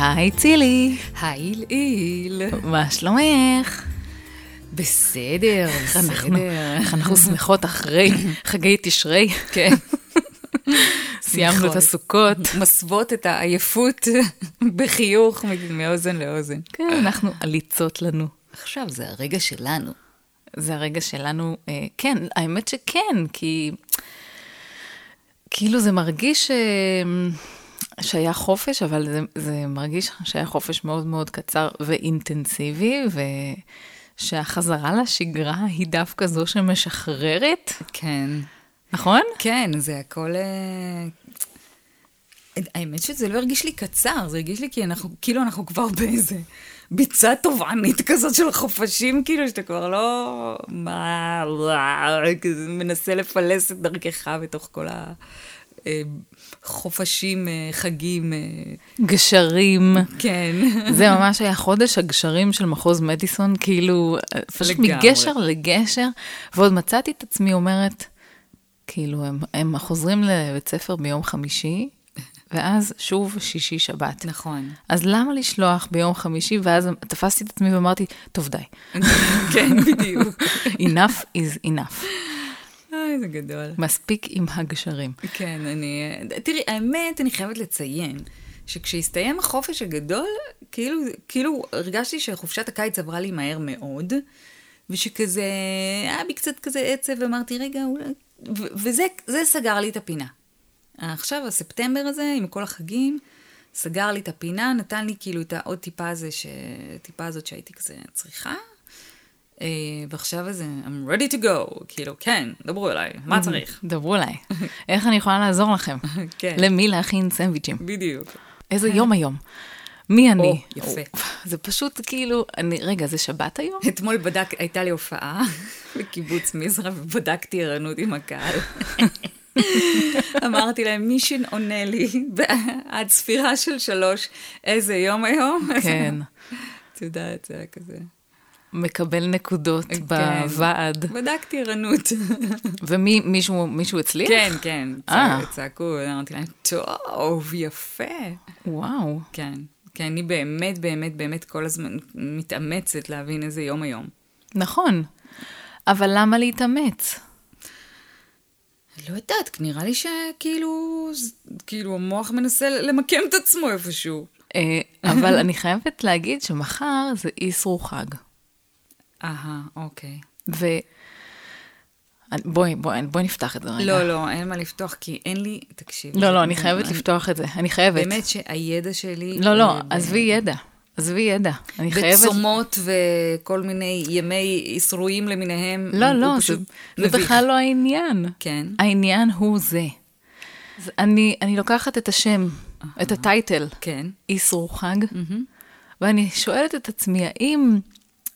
היי צילי, היי לעיל. מה שלומך? בסדר, בסדר. איך אנחנו שמחות אחרי חגי תשרי. כן. סיימנו את שמחות. הסוכות. מסוות את העייפות בחיוך מאוזן לאוזן. כן, אנחנו עליצות לנו. עכשיו זה הרגע שלנו. זה הרגע שלנו, אה, כן, האמת שכן, כי כאילו זה מרגיש אה, שהיה חופש, אבל זה, זה מרגיש שהיה חופש מאוד מאוד קצר ואינטנסיבי, ושהחזרה לשגרה היא דווקא זו שמשחררת, כן. נכון? כן, זה הכל... אה, האמת שזה לא הרגיש לי קצר, זה הרגיש לי כי אנחנו, כאילו אנחנו כבר באיזה ביצה טובענית כזאת של חופשים, כאילו שאתה כבר לא... מה... מנסה לפלס את דרכך בתוך כל החופשים, אה, חגים. אה, גשרים. כן. זה ממש היה חודש הגשרים של מחוז מדיסון, כאילו, פשוט לגמרי. מגשר לגשר, ועוד מצאתי את עצמי אומרת, כאילו, הם, הם חוזרים לבית ספר ביום חמישי, ואז שוב שישי שבת. נכון. אז למה לשלוח ביום חמישי, ואז תפסתי את עצמי ואמרתי, טוב די, כן, בדיוק. enough is enough. אוי, זה גדול. מספיק עם הגשרים. כן, אני... תראי, האמת, אני חייבת לציין שכשהסתיים החופש הגדול, כאילו, כאילו הרגשתי שחופשת הקיץ עברה לי מהר מאוד, ושכזה, היה בי קצת כזה עצב, ואמרתי, רגע, אולי... ו- וזה זה סגר לי את הפינה. עכשיו, הספטמבר הזה, עם כל החגים, סגר לי את הפינה, נתן לי כאילו את העוד טיפה הזה, ש... טיפה הזאת שהייתי כזה צריכה. ועכשיו איזה, I'm ready to go, כאילו, כן, דברו אליי, מה צריך? דברו אליי, איך אני יכולה לעזור לכם? כן. למי להכין סנדוויצ'ים? בדיוק. איזה יום היום? מי אני? או, יפה. זה פשוט כאילו, אני, רגע, זה שבת היום? אתמול בדק, הייתה לי הופעה בקיבוץ מזרע, ובדקתי ערנות עם הקהל. אמרתי להם, מי שעונה לי עד ספירה של שלוש, איזה יום היום? כן. את יודעת, זה היה כזה. מקבל נקודות כן. בוועד. בדקתי ערנות. ומי, מישהו, הצליח? כן, כן, אה. צע- צעקו, אמרתי להם, טוב, יפה. וואו. כן, כן, אני באמת, באמת, באמת כל הזמן מתאמצת להבין איזה יום היום. נכון. אבל למה להתאמץ? לא יודעת, נראה לי שכאילו, כאילו המוח מנסה למקם את עצמו איפשהו. אה, אבל אני חייבת להגיד שמחר זה איסרו חג. אהה, אוקיי. ו... בואי, בואי, בואי נפתח את זה רגע. לא, לא, אין מה לפתוח, כי אין לי, תקשיב. לא, לא, אני חייבת לפתוח את זה. אני חייבת. באמת שהידע שלי... לא, לא, אה, עזבי ידע. עזבי ידע. אני חייבת... בצומות וכל מיני ימי איסרויים למיניהם. לא, לא, זה, זה. בכלל לא העניין. כן. העניין הוא זה. אני, אני לוקחת את השם, את הטייטל, כן. איסרו חג, ואני שואלת את עצמי, האם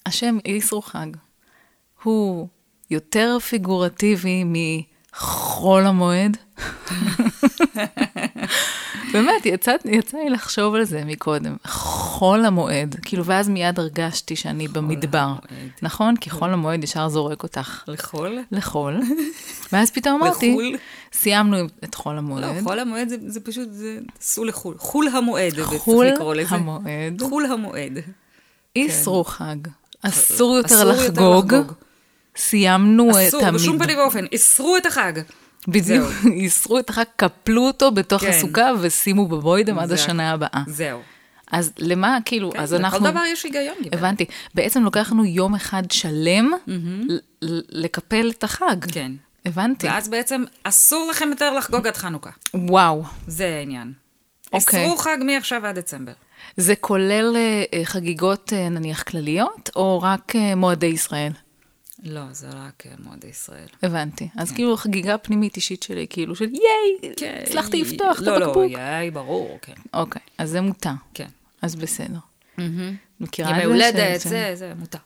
השם איסרו חג הוא יותר פיגורטיבי מחול המועד? באמת, יצא, יצא לי לחשוב על זה מקודם. חול המועד. כאילו, ואז מיד הרגשתי שאני במדבר. המועד. נכון? כי חול המועד ישר זורק אותך לחול? לחול. ואז פתאום אמרתי, לחול? סיימנו את חול המועד. לא, חול המועד זה, זה פשוט, זה, סעו לחול. חול המועד, זה צריך חול לקרוא לזה. המועד. חול המועד. איסרו חג. אסור יותר אסור יותר לחגוג. סיימנו את אסור, בשום. פנים ואופן, איסרו את החג. בדיוק, איסרו את החג, קפלו אותו בתוך כן. הסוכה ושימו בבוידם עד השנה הבאה. זהו. אז למה, כאילו, כן, אז אנחנו... לכל דבר יש היגיון. הבנתי. בעצם לוקח לנו יום אחד שלם ל- לקפל את החג. כן. הבנתי. ואז בעצם אסור לכם יותר לחגוג עד חנוכה. וואו. זה העניין. אוקיי. איסרו חג מעכשיו עד דצמבר. זה כולל אה, אה, חגיגות אה, נניח כלליות, או רק מועדי ישראל? לא, זה רק מועדי ישראל. הבנתי. אז כאילו חגיגה פנימית אישית שלי, כאילו של ייי, הצלחתי לפתוח את לא, הבקבוק. לא, יאי, ברור, כן. אוקיי, אז זה מותר. כן. אז בסדר. מכירה את ימי זה? הולדת, ש- זה, זה מותר.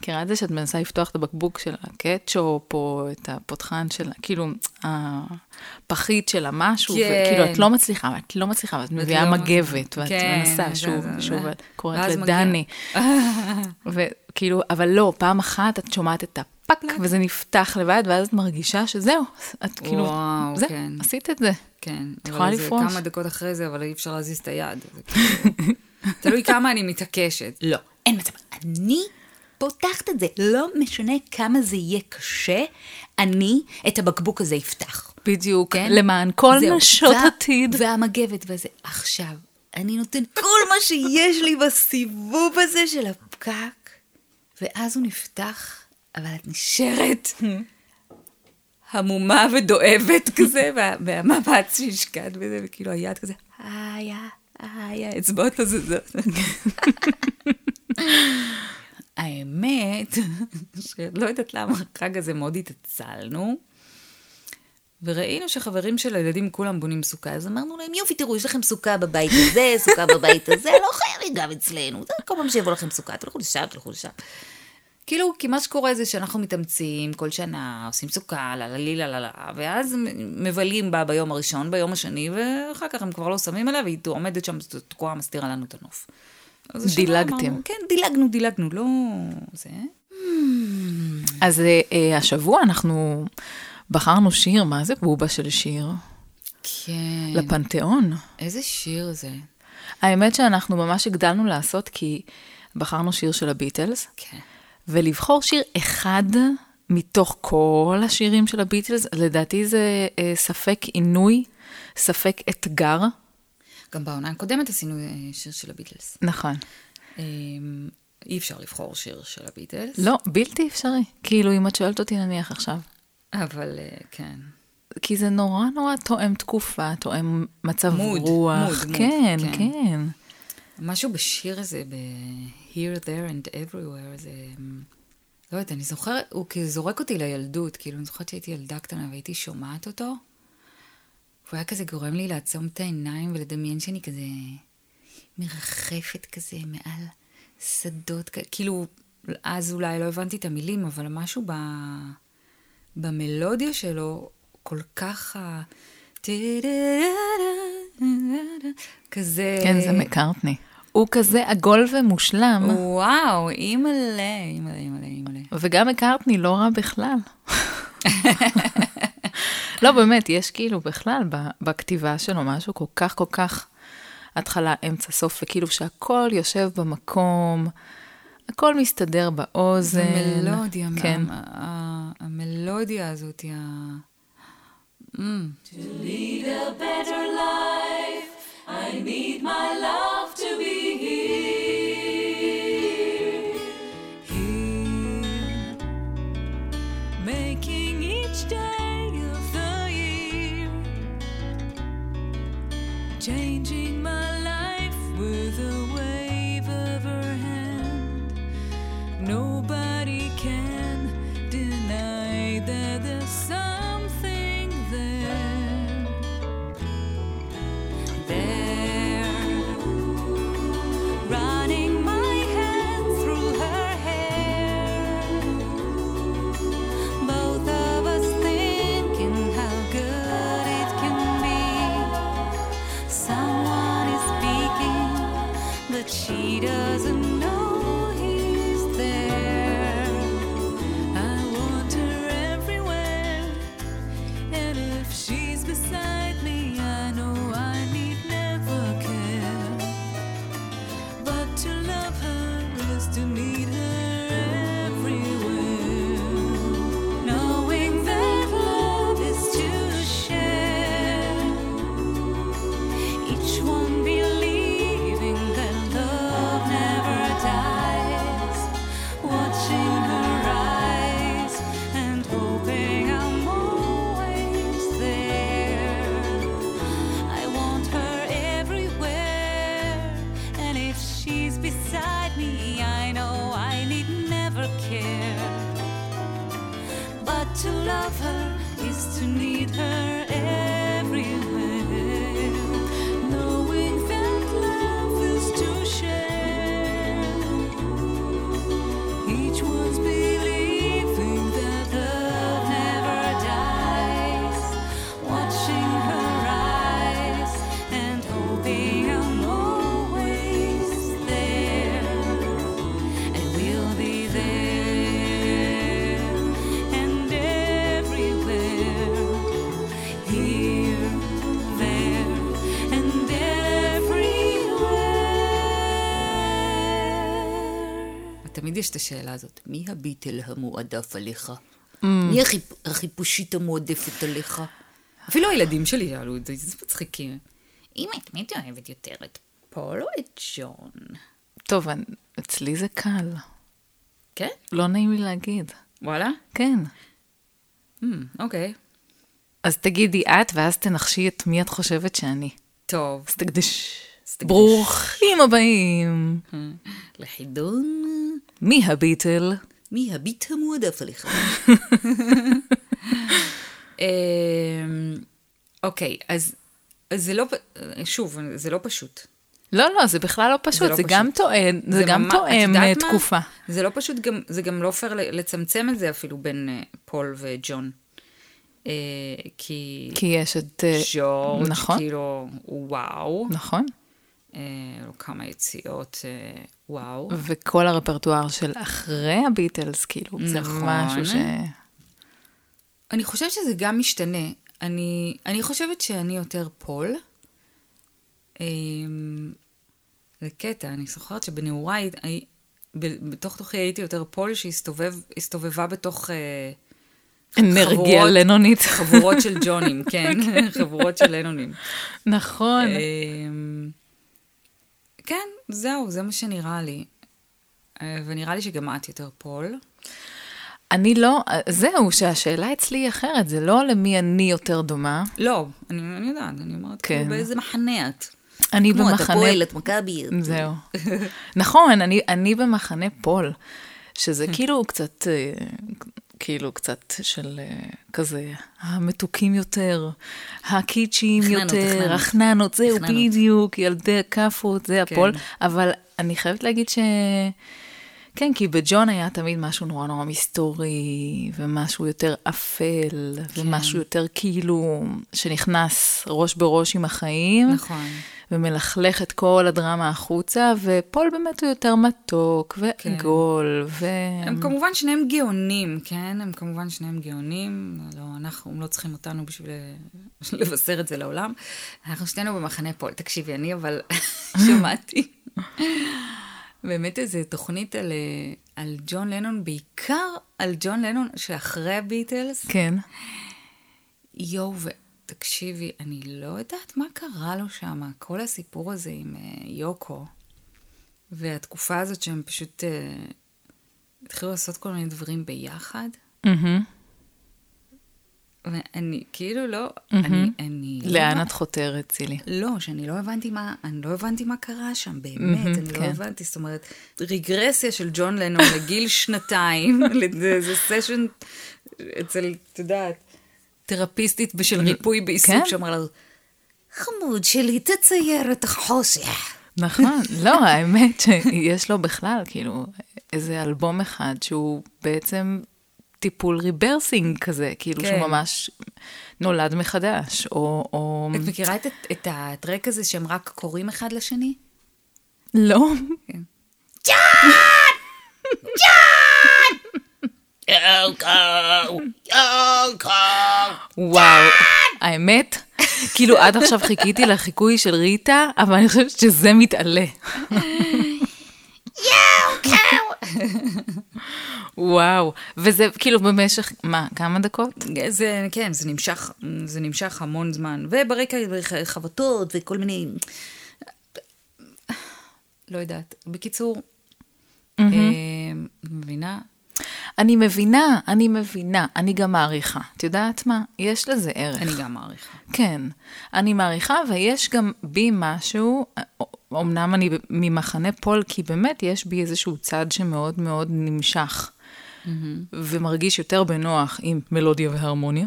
מכירה את זה שאת מנסה לפתוח את הבקבוק של הקטשופ, או את הפותחן של, כאילו, הפחית של המשהו, כן. וכאילו, את לא מצליחה, את לא מצליחה, ואת מביאה לא מגבת, ואת כן, מנסה זה- שוב זה- ושוב, זה. ואת קוראת. לדני. וכאילו, אבל לא, פעם אחת את שומעת את הפק, וזה נפתח לבד, ואז את מרגישה שזהו, את כאילו, וואו, זה, כן. עשית את זה. כן. את יכולה לפרוש. כמה דקות אחרי זה, אבל אי אפשר להזיז את היד. כאילו- תלוי כמה אני מתעקשת. לא, אין מצב. אני פותחת את זה. לא משנה כמה זה יהיה קשה, אני את הבקבוק הזה אפתח. בדיוק, כן? למען כל זהו. נשות וה- עתיד. והמגבת וזה. עכשיו, אני נותן כל מה שיש לי בסיבוב הזה של הפקק, ואז הוא נפתח, אבל את נשארת המומה ודואבת כזה, וה- והמבט שהשקעת בזה, וכאילו היד כזה, היי, האצבעות לא זזות. האמת, שלא יודעת למה החג הזה מאוד התעצלנו, וראינו שחברים של הילדים כולם בונים סוכה, אז אמרנו להם, יופי, תראו, יש לכם סוכה בבית הזה, סוכה בבית הזה, לא חייבים גם אצלנו, זה כל פעם שיבוא לכם סוכה, תלכו לשם, תלכו לשם. כאילו, כי מה שקורה זה שאנחנו מתאמצים כל שנה, עושים סוכה, לה לה לה לה לה, ואז מבלים בה ביום הראשון, ביום השני, ואחר כך הם כבר לא שמים עליה, והיא עומדת שם תקועה, מסתירה לנו את הנוף. דילגתם. אמרנו, כן, דילגנו, דילגנו, לא... זה... אז אה, אה, השבוע אנחנו בחרנו שיר, מה זה בובה של שיר? כן. לפנתיאון. איזה שיר זה. האמת שאנחנו ממש הגדלנו לעשות, כי בחרנו שיר של הביטלס, כן. ולבחור שיר אחד מתוך כל השירים של הביטלס, לדעתי זה אה, ספק עינוי, ספק אתגר. גם בעונה הקודמת עשינו אה, שיר של הביטלס. נכון. אה, אי אפשר לבחור שיר של הביטלס. לא, בלתי אפשרי. כאילו, אם את שואלת אותי נניח עכשיו. אבל אה, כן. כי זה נורא נורא תואם תקופה, תואם מצב מוד, רוח. מוד, מוד, כן, כן. כן. משהו בשיר הזה, ב-Here, There and Everywhere, זה... לא יודעת, אני זוכרת, הוא כאילו זורק אותי לילדות, כאילו, אני זוכרת שהייתי ילדה קטנה והייתי שומעת אותו, והוא היה כזה גורם לי לעצום את העיניים ולדמיין שאני כזה מרחפת כזה מעל שדות, כאילו, אז אולי לא הבנתי את המילים, אבל משהו ב... במלודיה שלו כל כך ה... כזה... כן, זה מקארטני. הוא כזה עגול ומושלם, וואו, אימא'לה, אימא'לה, אימא'לה, אימא'לה. וגם מקארטני לא רע בכלל. לא, באמת, יש כאילו בכלל בכתיבה שלו משהו כל כך, כל כך התחלה, אמצע, סוף, וכאילו שהכל יושב במקום, הכל מסתדר באוזן. המלודיה, כן. ה- ה- המלודיה הזאת, ה... Mm. making תמיד יש את השאלה הזאת, מי הביטל המועדף עליך? Mm. מי החיפ... החיפושית המועדפת עליך? אפילו הילדים שלי שאלו את זה, זה מצחיקים. אמא, את מי את אוהבת יותר, את פול או את ג'ון? טוב, אצלי זה קל. כן? לא נעים לי להגיד. וואלה? כן. Hmm, אוקיי. אז תגידי את, ואז תנחשי את מי את חושבת שאני. טוב. אז תקדש. ברוכים הבאים. לחידון, מי הביטל? מי הביט המועדף עליך? אמ, אוקיי, אז זה לא, שוב, זה לא פשוט. לא, לא, זה בכלל לא פשוט, לא זה פשוט. גם טוען, זה גם ממש- תואם מה? תקופה. זה לא פשוט, גם, זה גם לא פייר לצמצם את זה אפילו בין אה, פול וג'ון. אה, כי כי יש את... אה, ג'ורג', נכון, כאילו, וואו. נכון. אה, לו כמה יציאות, אה, וואו. וכל הרפרטואר של אחרי הביטלס, כאילו, זה נכון. משהו ש... אני חושבת שזה גם משתנה. אני, אני חושבת שאני יותר פול. זה קטע, אני זוכרת שבנעוריי, בתוך תוכי הייתי יותר פול שהסתובבה בתוך אה, אנרגיה לנונית. חבורות של ג'ונים, כן, חבורות של לנונים. נכון. כן, זהו, זה מה שנראה לי. אה, ונראה לי שגם את יותר פול. אני לא, זהו, שהשאלה אצלי היא אחרת, זה לא למי אני יותר דומה. לא, אני, אני יודעת, אני אומרת, כן. כאילו, באיזה מחנה את? אני כמו, אתה במחנה... פועל, את מכבי. את- זהו. נכון, אני, אני במחנה פול, שזה כאילו קצת, אה, כאילו קצת של אה, כזה, המתוקים יותר, הקיצ'יים יותר, החננות. זהו. בדיוק, ילדי הכאפות, זה כן. הפול, אבל אני חייבת להגיד ש... כן, כי בג'ון היה תמיד משהו נורא נורא מסתורי, ומשהו יותר אפל, כן. ומשהו יותר כאילו, שנכנס ראש בראש עם החיים. נכון. ומלכלך את כל הדרמה החוצה, ופול באמת הוא יותר מתוק ועגול, ו... הם כמובן שניהם גאונים, כן? הם כמובן שניהם גאונים. לא, אנחנו הם לא צריכים אותנו בשביל לבשר את זה לעולם. אנחנו שנינו במחנה פול. תקשיבי, אני אבל שמעתי באמת איזו תוכנית על, אה, על ג'ון לנון, בעיקר על ג'ון לנון שאחרי הביטלס. כן. יואו, ותקשיבי, אני לא יודעת מה קרה לו שם, כל הסיפור הזה עם uh, יוקו, והתקופה הזאת שהם פשוט uh, התחילו לעשות כל מיני דברים ביחד, מהמם. ואני כאילו לא, אני, אני... לא לאן הבנ- את חותרת, צילי? לא, שאני לא הבנתי מה, אני לא הבנתי מה קרה שם, באמת, מהמם, אני לא כן. הבנתי, זאת אומרת, רגרסיה של ג'ון לנון לגיל שנתיים, לאיזה סשן אצל, את יודעת, תרפיסטית בשל ריפוי בעיסוק, כן. שאמרה לו, חמוד שלי, תצייר את החושך. נכון. לא, האמת שיש לו בכלל, כאילו, איזה אלבום אחד שהוא בעצם טיפול rebirthing כזה, כאילו כן. שהוא ממש נולד מחדש, או... או... את מכירה את, את ה track הזה שהם רק קוראים אחד לשני? לא. כן. וואו, האמת, כאילו עד עכשיו חיכיתי לחיקוי של ריטה, אבל אני חושבת שזה מתעלה. וואו, וזה כאילו במשך, מה, כמה דקות? זה, כן, זה נמשך, זה נמשך המון זמן. וברקע חבטות וכל מיני... לא יודעת. בקיצור, אה, מבינה? אני מבינה, אני מבינה, אני גם מעריכה. את יודעת מה? יש לזה ערך. אני גם מעריכה. כן, אני מעריכה, ויש גם בי משהו, אמנם אני ממחנה פול, כי באמת יש בי איזשהו צד שמאוד מאוד נמשך, ומרגיש יותר בנוח עם מלודיה והרמוניה.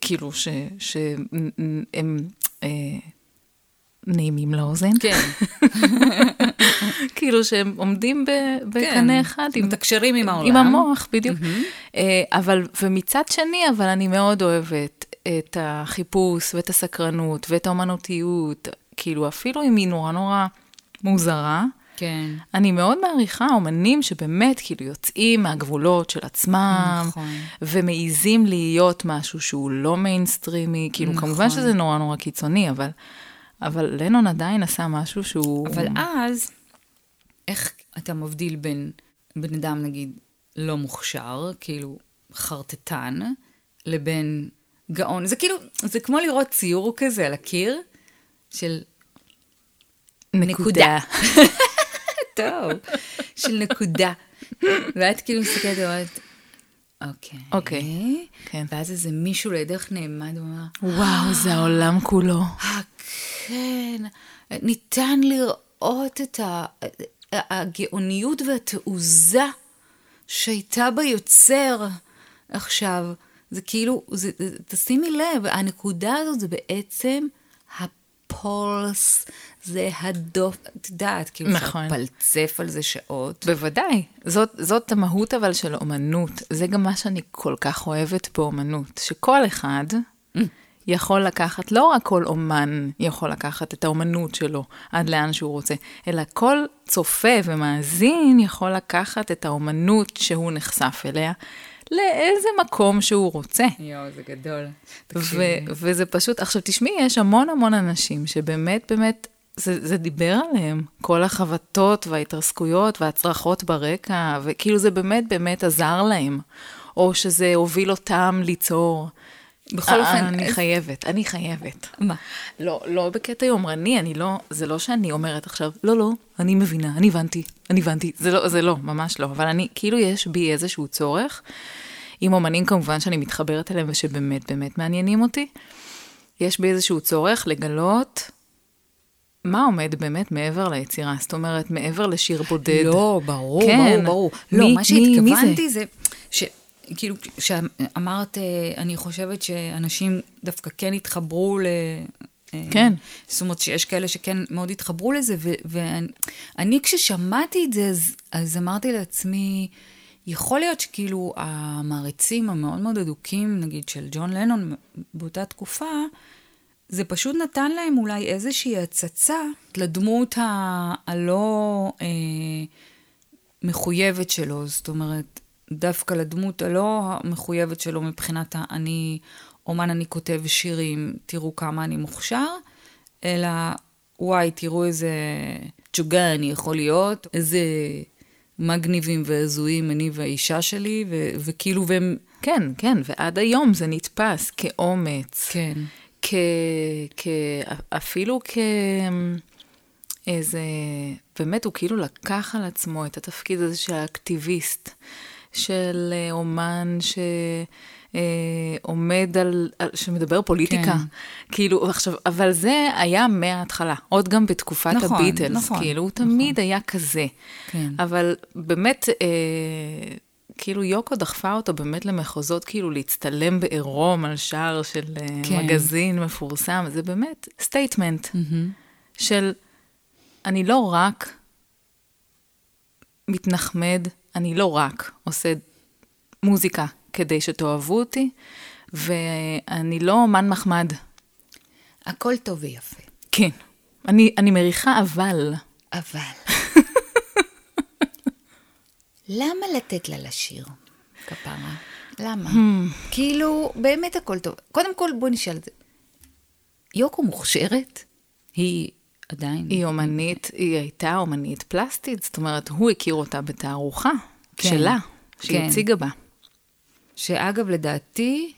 כאילו ש- שהם אה, נעימים לאוזן. כן, כאילו שהם עומדים בקנה אחד עם... מתקשרים עם העולם. עם המוח, בדיוק. אה, אבל, ומצד שני, אבל אני מאוד אוהבת את החיפוש ואת הסקרנות ואת האומנותיות, כאילו אפילו אם היא נורא נורא מוזרה. כן. אני מאוד מעריכה אומנים שבאמת כאילו יוצאים מהגבולות של עצמם, נכון. ומעיזים להיות משהו שהוא לא מיינסטרימי, כאילו נכון. כמובן שזה נורא נורא קיצוני, אבל, אבל לנון עדיין עשה משהו שהוא... אבל אז, איך, אתה מבדיל בין בן אדם, נגיד, לא מוכשר, כאילו חרטטן, לבין גאון. זה כאילו, זה כמו לראות ציור כזה על הקיר של נקודה. טוב, של נקודה. ואת כאילו מסתכלת ואומרת, אוקיי. אוקיי, כן. ואז איזה מישהו לידך נעמד ואומר, וואו, זה העולם כולו. אה, כן, ניתן לראות את ה- הגאוניות והתעוזה שהייתה ביוצר עכשיו. זה כאילו, זה, תשימי לב, הנקודה הזאת זה בעצם הפולס, זה הדוף, את יודעת, כאילו נכון. לפלצף על זה שעות. בוודאי. זאת, זאת המהות אבל של אומנות. זה גם מה שאני כל כך אוהבת באומנות, שכל אחד יכול לקחת, לא רק כל אומן יכול לקחת את האומנות שלו עד לאן שהוא רוצה, אלא כל צופה ומאזין יכול לקחת את האומנות שהוא נחשף אליה לאיזה מקום שהוא רוצה. יואו, זה גדול. ו- וזה פשוט, עכשיו תשמעי, יש המון המון אנשים שבאמת, באמת, זה, זה דיבר עליהם, כל החבטות וההתרסקויות והצרחות ברקע, וכאילו זה באמת באמת עזר להם, או שזה הוביל אותם ליצור. בכל אופן, אני חייבת, אני חייבת. מה? לא, לא בקטע יומרני, אני לא, זה לא שאני אומרת עכשיו, לא, לא, אני מבינה, אני הבנתי, אני הבנתי, זה לא, זה לא, ממש לא, אבל אני, כאילו יש בי איזשהו צורך, עם אומנים כמובן שאני מתחברת אליהם ושבאמת באמת מעניינים אותי, יש בי איזשהו צורך לגלות מה עומד באמת מעבר ליצירה, זאת אומרת, מעבר לשיר בודד. לא, ברור, כן. ברור, ברור. לא, מי- מה שהתכוונתי זה, ש... כאילו, כשאמרת, אה, אני חושבת שאנשים דווקא כן התחברו ל... אה, כן. זאת אומרת שיש כאלה שכן מאוד התחברו לזה, ואני אני כששמעתי את זה, אז, אז אמרתי לעצמי, יכול להיות שכאילו המעריצים המאוד מאוד אדוקים, נגיד של ג'ון לנון באותה תקופה, זה פשוט נתן להם אולי איזושהי הצצה לדמות הלא אה, מחויבת שלו, זאת אומרת, דווקא לדמות הלא המחויבת שלו מבחינת ה- אני אומן, אני כותב שירים, תראו כמה אני מוכשר, אלא וואי, תראו איזה תשוגה אני יכול להיות, איזה מגניבים והזויים אני והאישה שלי, ו- וכאילו, והם... כן, כן, ועד היום זה נתפס כאומץ. כן. כ... כ... אפילו כ... איזה... באמת, הוא כאילו לקח על עצמו את התפקיד הזה של האקטיביסט, של אה, אומן ש... אה, עומד על, על, שמדבר פוליטיקה. כן. כאילו, עכשיו, אבל זה היה מההתחלה, עוד גם בתקופת נכון, הביטלס, נכון, כאילו, הוא תמיד היה כזה. כן. אבל באמת, אה, כאילו יוקו דחפה אותו באמת למחוזות, כאילו להצטלם בעירום על שער של אה, כן. מגזין מפורסם, זה באמת statement של אני לא רק מתנחמד, אני לא רק עושה מוזיקה כדי שתאהבו אותי, ואני לא אומן מחמד. הכל טוב ויפה. כן, אני, אני מריחה אבל. אבל... למה לתת לה לשיר, כפרה? למה? כאילו, באמת הכל טוב. קודם כל, בוא נשאל את זה. יוקו מוכשרת? היא עדיין... היא אומנית, היא הייתה אומנית פלסטית, זאת אומרת, הוא הכיר אותה בתערוכה כן, שלה, שהיא כן. הציגה בה. שאגב, לדעתי,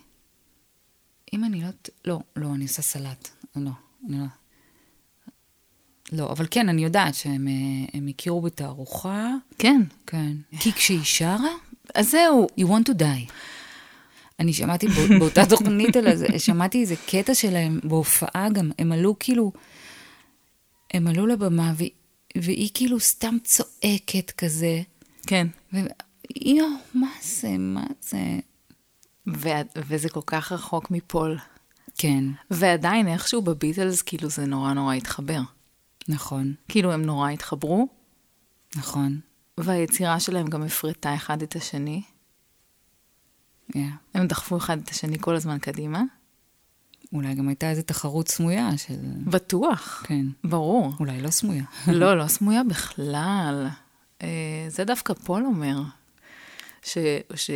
אם אני לא... לא, לא, אני עושה סלט. לא, אני לא... לא, אבל כן, אני יודעת שהם אה, הכירו בתערוכה. כן. כן. כי כשהיא שרה, אז זהו, you want to die. אני שמעתי בא- באותה תוכנית על זה, שמעתי איזה קטע שלהם בהופעה גם, הם עלו כאילו, הם עלו לבמה והיא, והיא כאילו סתם צועקת כזה. כן. ויואו, מה זה, מה זה? ו- וזה כל כך רחוק מפול. כן, ועדיין איכשהו בביטלס, כאילו זה נורא נורא התחבר. נכון, כאילו הם נורא התחברו, נכון. והיצירה שלהם גם הפרטה אחד את השני. Yeah. הם דחפו אחד את השני כל הזמן קדימה. אולי גם הייתה איזו תחרות סמויה של... בטוח. כן. ברור. אולי לא סמויה. לא, לא סמויה בכלל. אה, זה דווקא פול אומר, ש... ש...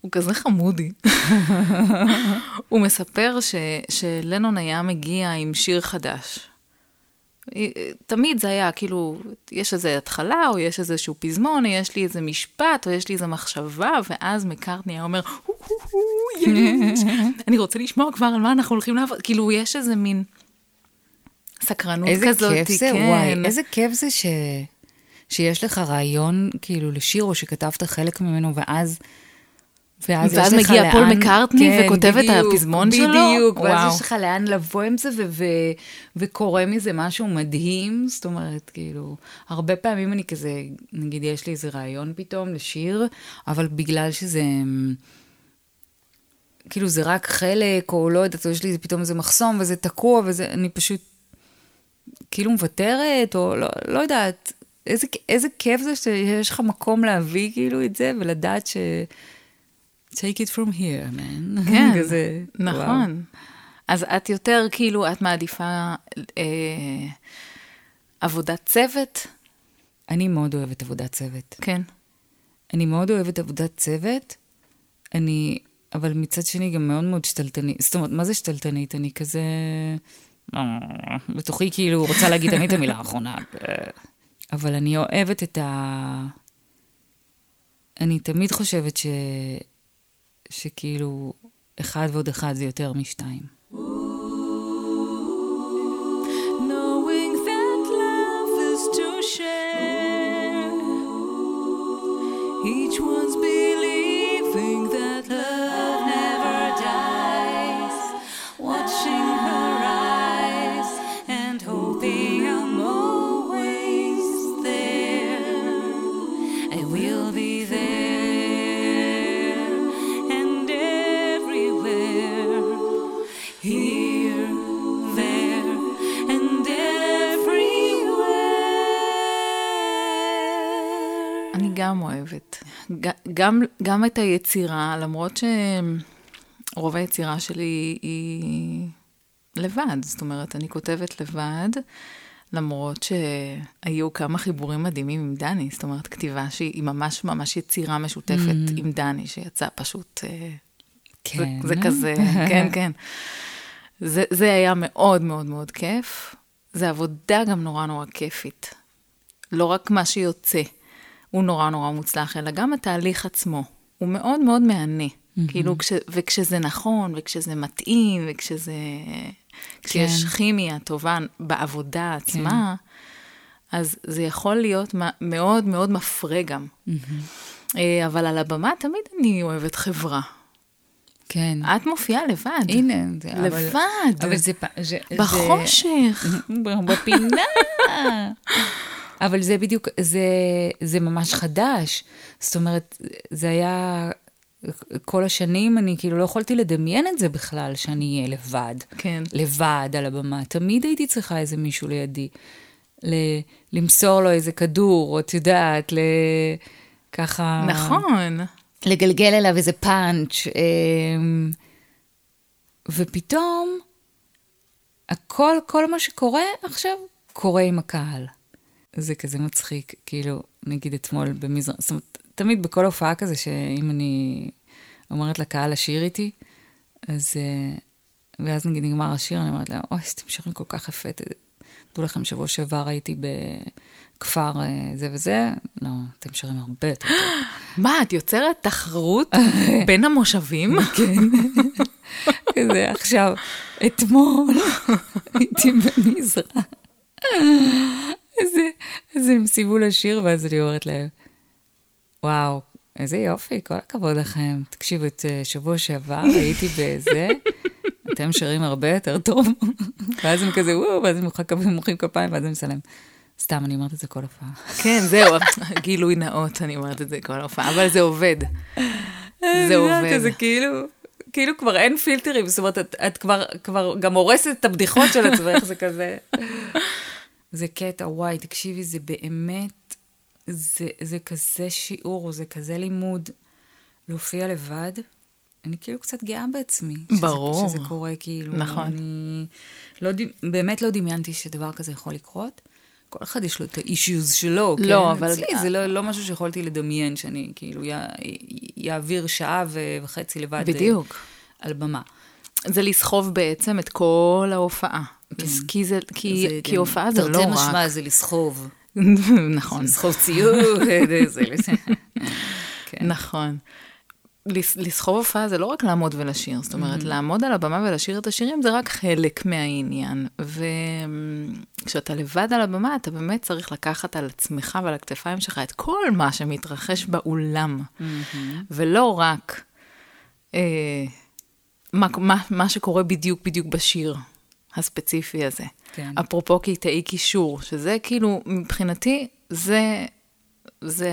הוא כזה חמודי. הוא מספר ש... שלנון היה מגיע עם שיר חדש, תמיד זה היה כאילו, יש איזו התחלה, או יש איזשהו פזמון, או יש לי איזה משפט, או יש לי איזו מחשבה, ואז מקארטני היה אומר, "הו, הו, אני רוצה לשמוע כבר על מה אנחנו הולכים לעבוד, כאילו, יש איזה מין סקרנות איזה כזאת, כיף זה, כן. וואי, איזה כיף זה ש... שיש לך רעיון כאילו לשיר, או שכתבת חלק ממנו, ואז... ואז, ואז מגיע פול לאן- מקארטני כן, וכותב את בדיוק, הפזמון שלו? בדיוק, ואז וואו. יש לך לאן לבוא עם זה, ו- ו- וקורה מזה משהו מדהים, זאת אומרת, כאילו, הרבה פעמים אני כזה, נגיד, יש לי איזה רעיון פתאום לשיר, אבל בגלל שזה... כאילו זה רק חלק, או לא יודעת, או יש לי פתאום איזה מחסום וזה תקוע, וזה, אני פשוט כאילו מוותרת, או לא, לא יודעת. איזה, איזה כיף זה שיש לך מקום להביא כאילו את זה, ולדעת ש... take it from here, man. כן, כזה, וואו. נכון. אז את יותר, כאילו, את מעדיפה אה, עבודת צוות? אני מאוד אוהבת עבודת צוות. כן. אני מאוד אוהבת עבודת צוות, אני, אבל מצד שני גם מאוד מאוד שתלטנית. זאת אומרת, מה זה שתלטנית? אני כזה... אה, בתוכי כאילו רוצה להגיד תמיד את המילה האחרונה. אבל אני אוהבת את ה... אני תמיד חושבת ש... שכאילו, אחד ועוד אחד זה יותר משתיים. Each one's believing גם אוהבת. גם, גם את היצירה, למרות שרוב היצירה שלי היא לבד. זאת אומרת, אני כותבת לבד, למרות שהיו כמה חיבורים מדהימים עם דני. זאת אומרת, כתיבה שהיא ממש ממש יצירה משותפת עם דני, שיצא פשוט... אה, כן. זה, זה כזה, כן, כן. זה, זה היה מאוד מאוד מאוד כיף. זה עבודה גם נורא נורא כיפית. לא רק מה שיוצא הוא נורא נורא מוצלח, אלא גם התהליך עצמו. הוא מאוד מאוד מהנה. כאילו, כש, וכשזה נכון, וכשזה מתאים, וכשזה... כשיש כן. כימיה טובה בעבודה עצמה, אז זה יכול להיות מאוד מאוד מפרה גם. אה, אבל על הבמה תמיד אני אוהבת חברה. כן. את מופיעה לבד. הנה, זה, אבל- לבד. אבל. פ- זה- זה- בחושך. בפינה. אבל זה בדיוק, זה, זה ממש חדש. זאת אומרת, זה היה... כל השנים אני כאילו לא יכולתי לדמיין את זה בכלל, שאני אהיה לבד. כן. לבד על הבמה. תמיד הייתי צריכה איזה מישהו לידי. ל- למסור לו איזה כדור, או את יודעת, ל... ככה... נכון. לגלגל אליו איזה פאנץ'. אמ, ופתאום, הכל, כל מה שקורה עכשיו, קורה עם הקהל. זה כזה מצחיק, כאילו, נגיד אתמול במזרח, זאת אומרת, תמיד בכל הופעה כזה, שאם אני אומרת לקהל לשיר איתי, אז... אה, ואז נגיד נגמר השיר, אני אומרת להם, אוי, אתם שרים כל כך יפה. תדעו לכם, שבוע שעבר הייתי בכפר אה, זה וזה, לא, אתם שרים הרבה יותר טוב. מה, את יוצרת תחרות בין המושבים? כן. כזה, עכשיו, אתמול הייתי במזרח. אז, אז הם סיימו לשיר, ואז אני אומרת להם, וואו, איזה יופי, כל הכבוד לכם. תקשיבו, את אה, שבוע שעבר הייתי בזה, אתם שרים הרבה יותר טוב. ואז הם כזה, וואו, ואז הם מוחאים כפיים, ואז הם מסלם. סתם, אני אומרת את זה כל הופעה. כן, זהו, גילוי נאות, אני אומרת את זה כל ההופעה, אבל זה עובד. זה עובד. כזה כאילו, כאילו כבר אין פילטרים, זאת אומרת, את, את כבר, כבר גם הורסת את הבדיחות של עצמך, זה כזה. זה קטע, וואי, תקשיבי, זה באמת, זה, זה כזה שיעור, זה כזה לימוד. להופיע לבד, אני כאילו קצת גאה בעצמי. שזה- ברור. שזה קורה, כאילו. נכון. אני לא, באמת לא דמיינתי שדבר כזה יכול לקרות. כל אחד יש לו את האישיוז שלו, כן? לא, אבל- אצלי זה לא, לא משהו שיכולתי לדמיין, שאני כאילו יעביר שעה וחצי לבד. אה, בדיוק. על במה. זה לסחוב בעצם את כל ההופעה. אז כי, זה, כי, זה כי גם הופעה זה לא תרתי רק... משמע זה לסחוב. נכון, לסחוב ציוד, זה- כן. נכון. לס- לסחוב הופעה זה לא רק לעמוד ולשיר, זאת אומרת, לעמוד על הבמה ולשיר את השירים זה רק חלק מהעניין. וכשאתה לבד על הבמה, אתה באמת צריך לקחת על עצמך ועל הכתפיים שלך את כל מה שמתרחש באולם, ולא רק אה, מה, מה, מה שקורה בדיוק בדיוק בשיר הספציפי הזה. כן. אפרופו קטעי קישור, שזה כאילו, מבחינתי, זה, זה,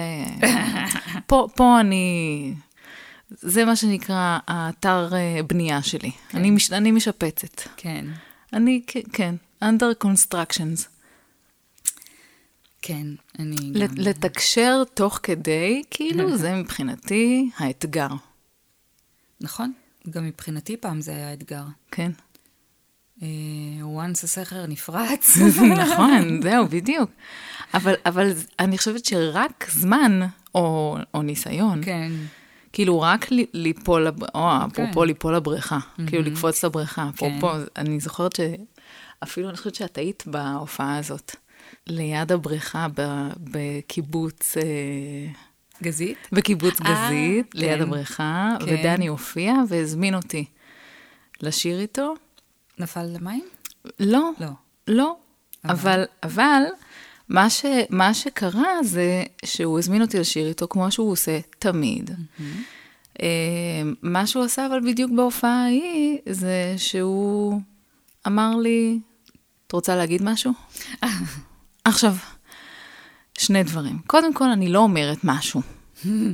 פה, פה אני, זה מה שנקרא האתר אה, בנייה שלי. כן. אני, מש, אני משפצת. כן, אני, כן, under constructions. כן, אני גם... לת- לתקשר תוך כדי, כאילו, זה מבחינתי האתגר, נכון, גם מבחינתי פעם זה היה אתגר. כן. אה, once הסכר נפרץ. נכון, זהו, בדיוק. אבל, אבל אני חושבת שרק זמן, או, או ניסיון, כן, כאילו רק ל- ליפול, או אפרופו כן. ליפול לבריכה, כאילו לקפוץ לבריכה. אפרופו, כן. אני זוכרת שאפילו אני חושבת שאת היית בהופעה הזאת, ליד הבריכה ב- בקיבוץ, אה, גזית? בקיבוץ אה, גזית, כן. ליד הבריכה, כן. ודני הופיע והזמין אותי לשיר איתו. נפל למים? לא, לא. לא, אבל, אבל מה, ש, מה שקרה זה שהוא הזמין אותי לשיר איתו כמו שהוא עושה תמיד. אה, מה שהוא עשה אבל בדיוק בהופעה ההיא, זה שהוא אמר לי, את רוצה להגיד משהו? עכשיו, שני דברים. קודם כל, אני לא אומרת משהו.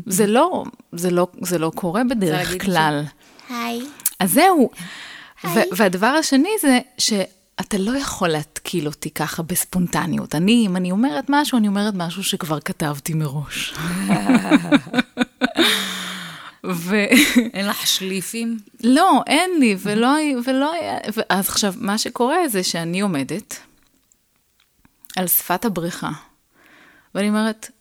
זה לא, זה לא, זה לא קורה בדרך כלל. היי. אז זהו. והדבר השני זה שאתה לא יכול להתקיל אותי ככה בספונטניות. אני, אם אני אומרת משהו, אני אומרת משהו שכבר כתבתי מראש. ו... אין לך שליפים? לא, אין לי, ולא, ולא היה... אז עכשיו, מה שקורה זה שאני עומדת על שפת הבריכה, ואני אומרת,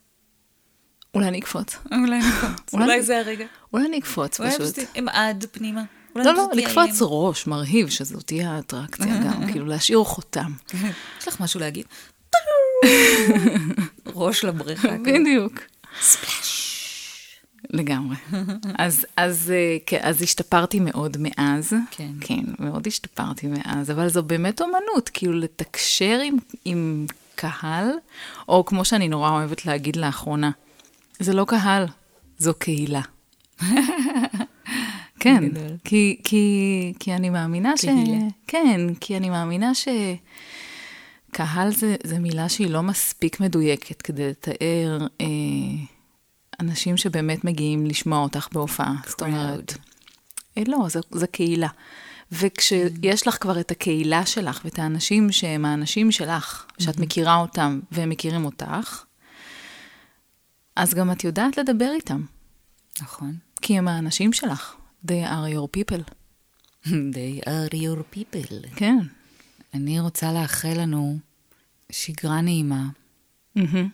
אולי אני אקפוץ. אולי נקפוץ. אולי- אולי זה הרגע. אולי אני אקפוץ אולי פשוט. פשוט עם עד פנימה. לא, לא, לקפוץ. ראש מרהיב, שזאת תהיה האטרקציה גם, כאילו להשאיר חותם. יש לך משהו להגיד? ראש לבריכה. בדיוק. לגמרי. אז, אז, אה, כן, אז השתפרתי מאוד מאז. כן. כן, מאוד השתפרתי מאז, אבל זו באמת אומנות, כאילו לתקשר עם, עם קהל, או כמו שאני נורא אוהבת להגיד לאחרונה, זה לא קהל, זו קהילה. כן. כי, כי, כי אני מאמינה ש... קהילה. כן, כי אני מאמינה ש... קהל זה, זה מילה שהיא לא מספיק מדויקת כדי לתאר אה, אנשים שבאמת מגיעים לשמוע אותך בהופעה. זאת אומרת, אה, לא, זו, זו קהילה. וכשיש לך כבר את הקהילה שלך ואת האנשים שהם האנשים שלך, שאת מכירה אותם והם מכירים אותך, אז גם את יודעת לדבר איתם, נכון. כי הם האנשים שלך. They are your people. They are your people. כן. אני רוצה לאחל לנו שגרה נעימה, מהמם.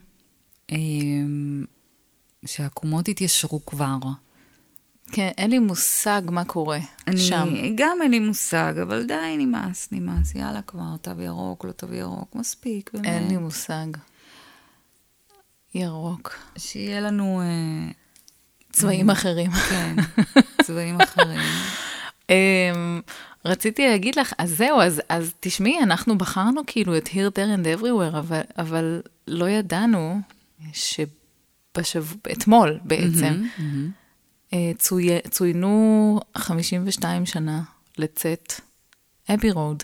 אמ, שהעקומות יתיישרו כבר. כן, אין לי מושג מה קורה אני, שם. גם אין לי מושג, אבל די, נמאס, נמאס. יאללה כבר, תו ירוק, לא תו ירוק, מספיק, באמת. אין לי מושג. ירוק. שיהיה לנו, אה, צבעים אחרים. כן, צבעים אחרים. רציתי להגיד לך, אז זהו, אז, אז תשמעי, אנחנו בחרנו כאילו את Here, There and Everywhere, אבל, אבל לא ידענו שאתמול בעצם, אה, צוי, צוינו 52 שנה לצאת אבי רוד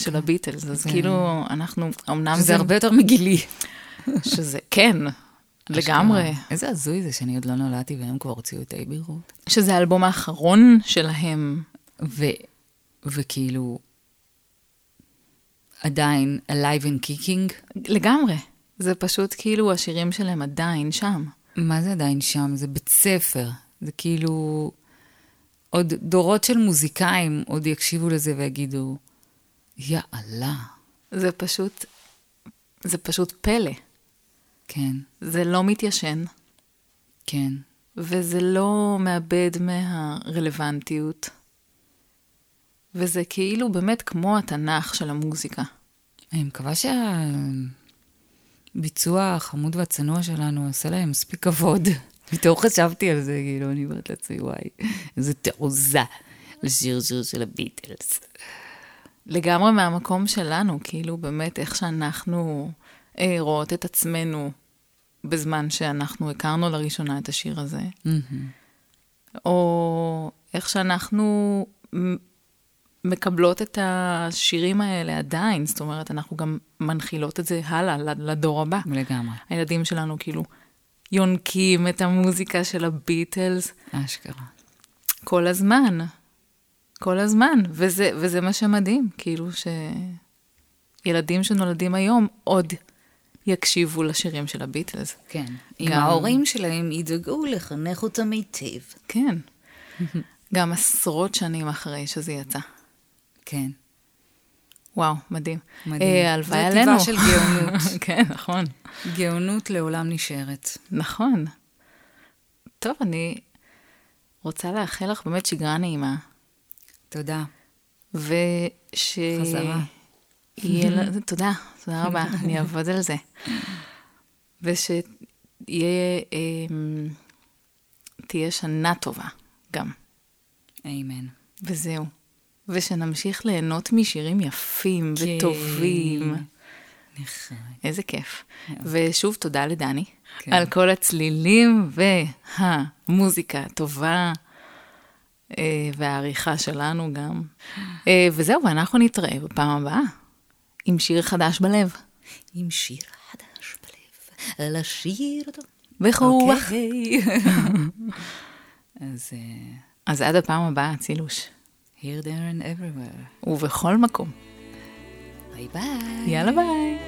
של הביטלס, אז זה- כאילו, אנחנו, אמנם שזה הרבה יותר מגילי. שזה, כן, לגמרי. איזה הזוי זה שאני עוד לא נולדתי והם כבר הוציאו את אייבי רוד. שזה האלבום האחרון שלהם. ו, וכאילו, עדיין alive and kicking. לגמרי. זה פשוט כאילו השירים שלהם עדיין שם. מה זה עדיין שם? זה בית ספר. זה כאילו... עוד דורות של מוזיקאים עוד יקשיבו לזה ויגידו, יאללה. זה פשוט, זה פשוט פלא. כן, זה לא מתיישן, כן. וזה לא מאבד מהרלוונטיות. וזה כאילו באמת כמו התנ"ך של המוזיקה. אני מקווה שהביצוע החמוד והצנוע שלנו עושה להם מספיק כבוד. פתאום חשבתי על זה, כאילו, אני אומרת לעצמי, וואי, איזה תעוזה לשיר שיר של הביטלס. לגמרי מהמקום שלנו, כאילו באמת איך שאנחנו רואות את עצמנו בזמן שאנחנו הכרנו לראשונה את השיר הזה, או איך שאנחנו מקבלות את השירים האלה עדיין, זאת אומרת, אנחנו גם מנחילות את זה הלאה לדור הבא. לגמרי. הילדים שלנו כאילו יונקים את המוזיקה של הביטלס אשכרה. כל הזמן. כל הזמן, וזה, וזה מה שמדהים, כאילו שילדים שנולדים היום עוד יקשיבו לשירים של הביטלס. כן. גם- אם ההורים שלהם ידאגו לחנך אותם היטב. כן. גם עשרות שנים אחרי שזה יצא. כן. וואו, מדהים. מדהים. אה, הלוואי זו עלינו. טבעה של גאונות. כן, נכון. גאונות לעולם נשארת. נכון. טוב, אני רוצה לאחל לך באמת שגרה נעימה, תודה. וש... חזרה. יהיה לה... תודה, תודה רבה, אני אעבוד על זה. ושתהיה... אמ, שנה טובה גם, אמן. וזהו. ושנמשיך ליהנות משירים יפים כן. וטובים. נכון. איזה כיף. ושוב, תודה לדני כן. על כל הצלילים והמוזיקה הטובה, אה, והעריכה שלנו גם. אה, וזהו, ואנחנו נתראה בפעם הבאה עם שיר חדש בלב. עם שיר חדש בלב, לשיר אותו. בכוח. אוקיי. אז אה, אז עד הפעם הבאה, צילוש. here, there and everywhere. ובכל מקום. ביי ביי. יאללה ביי.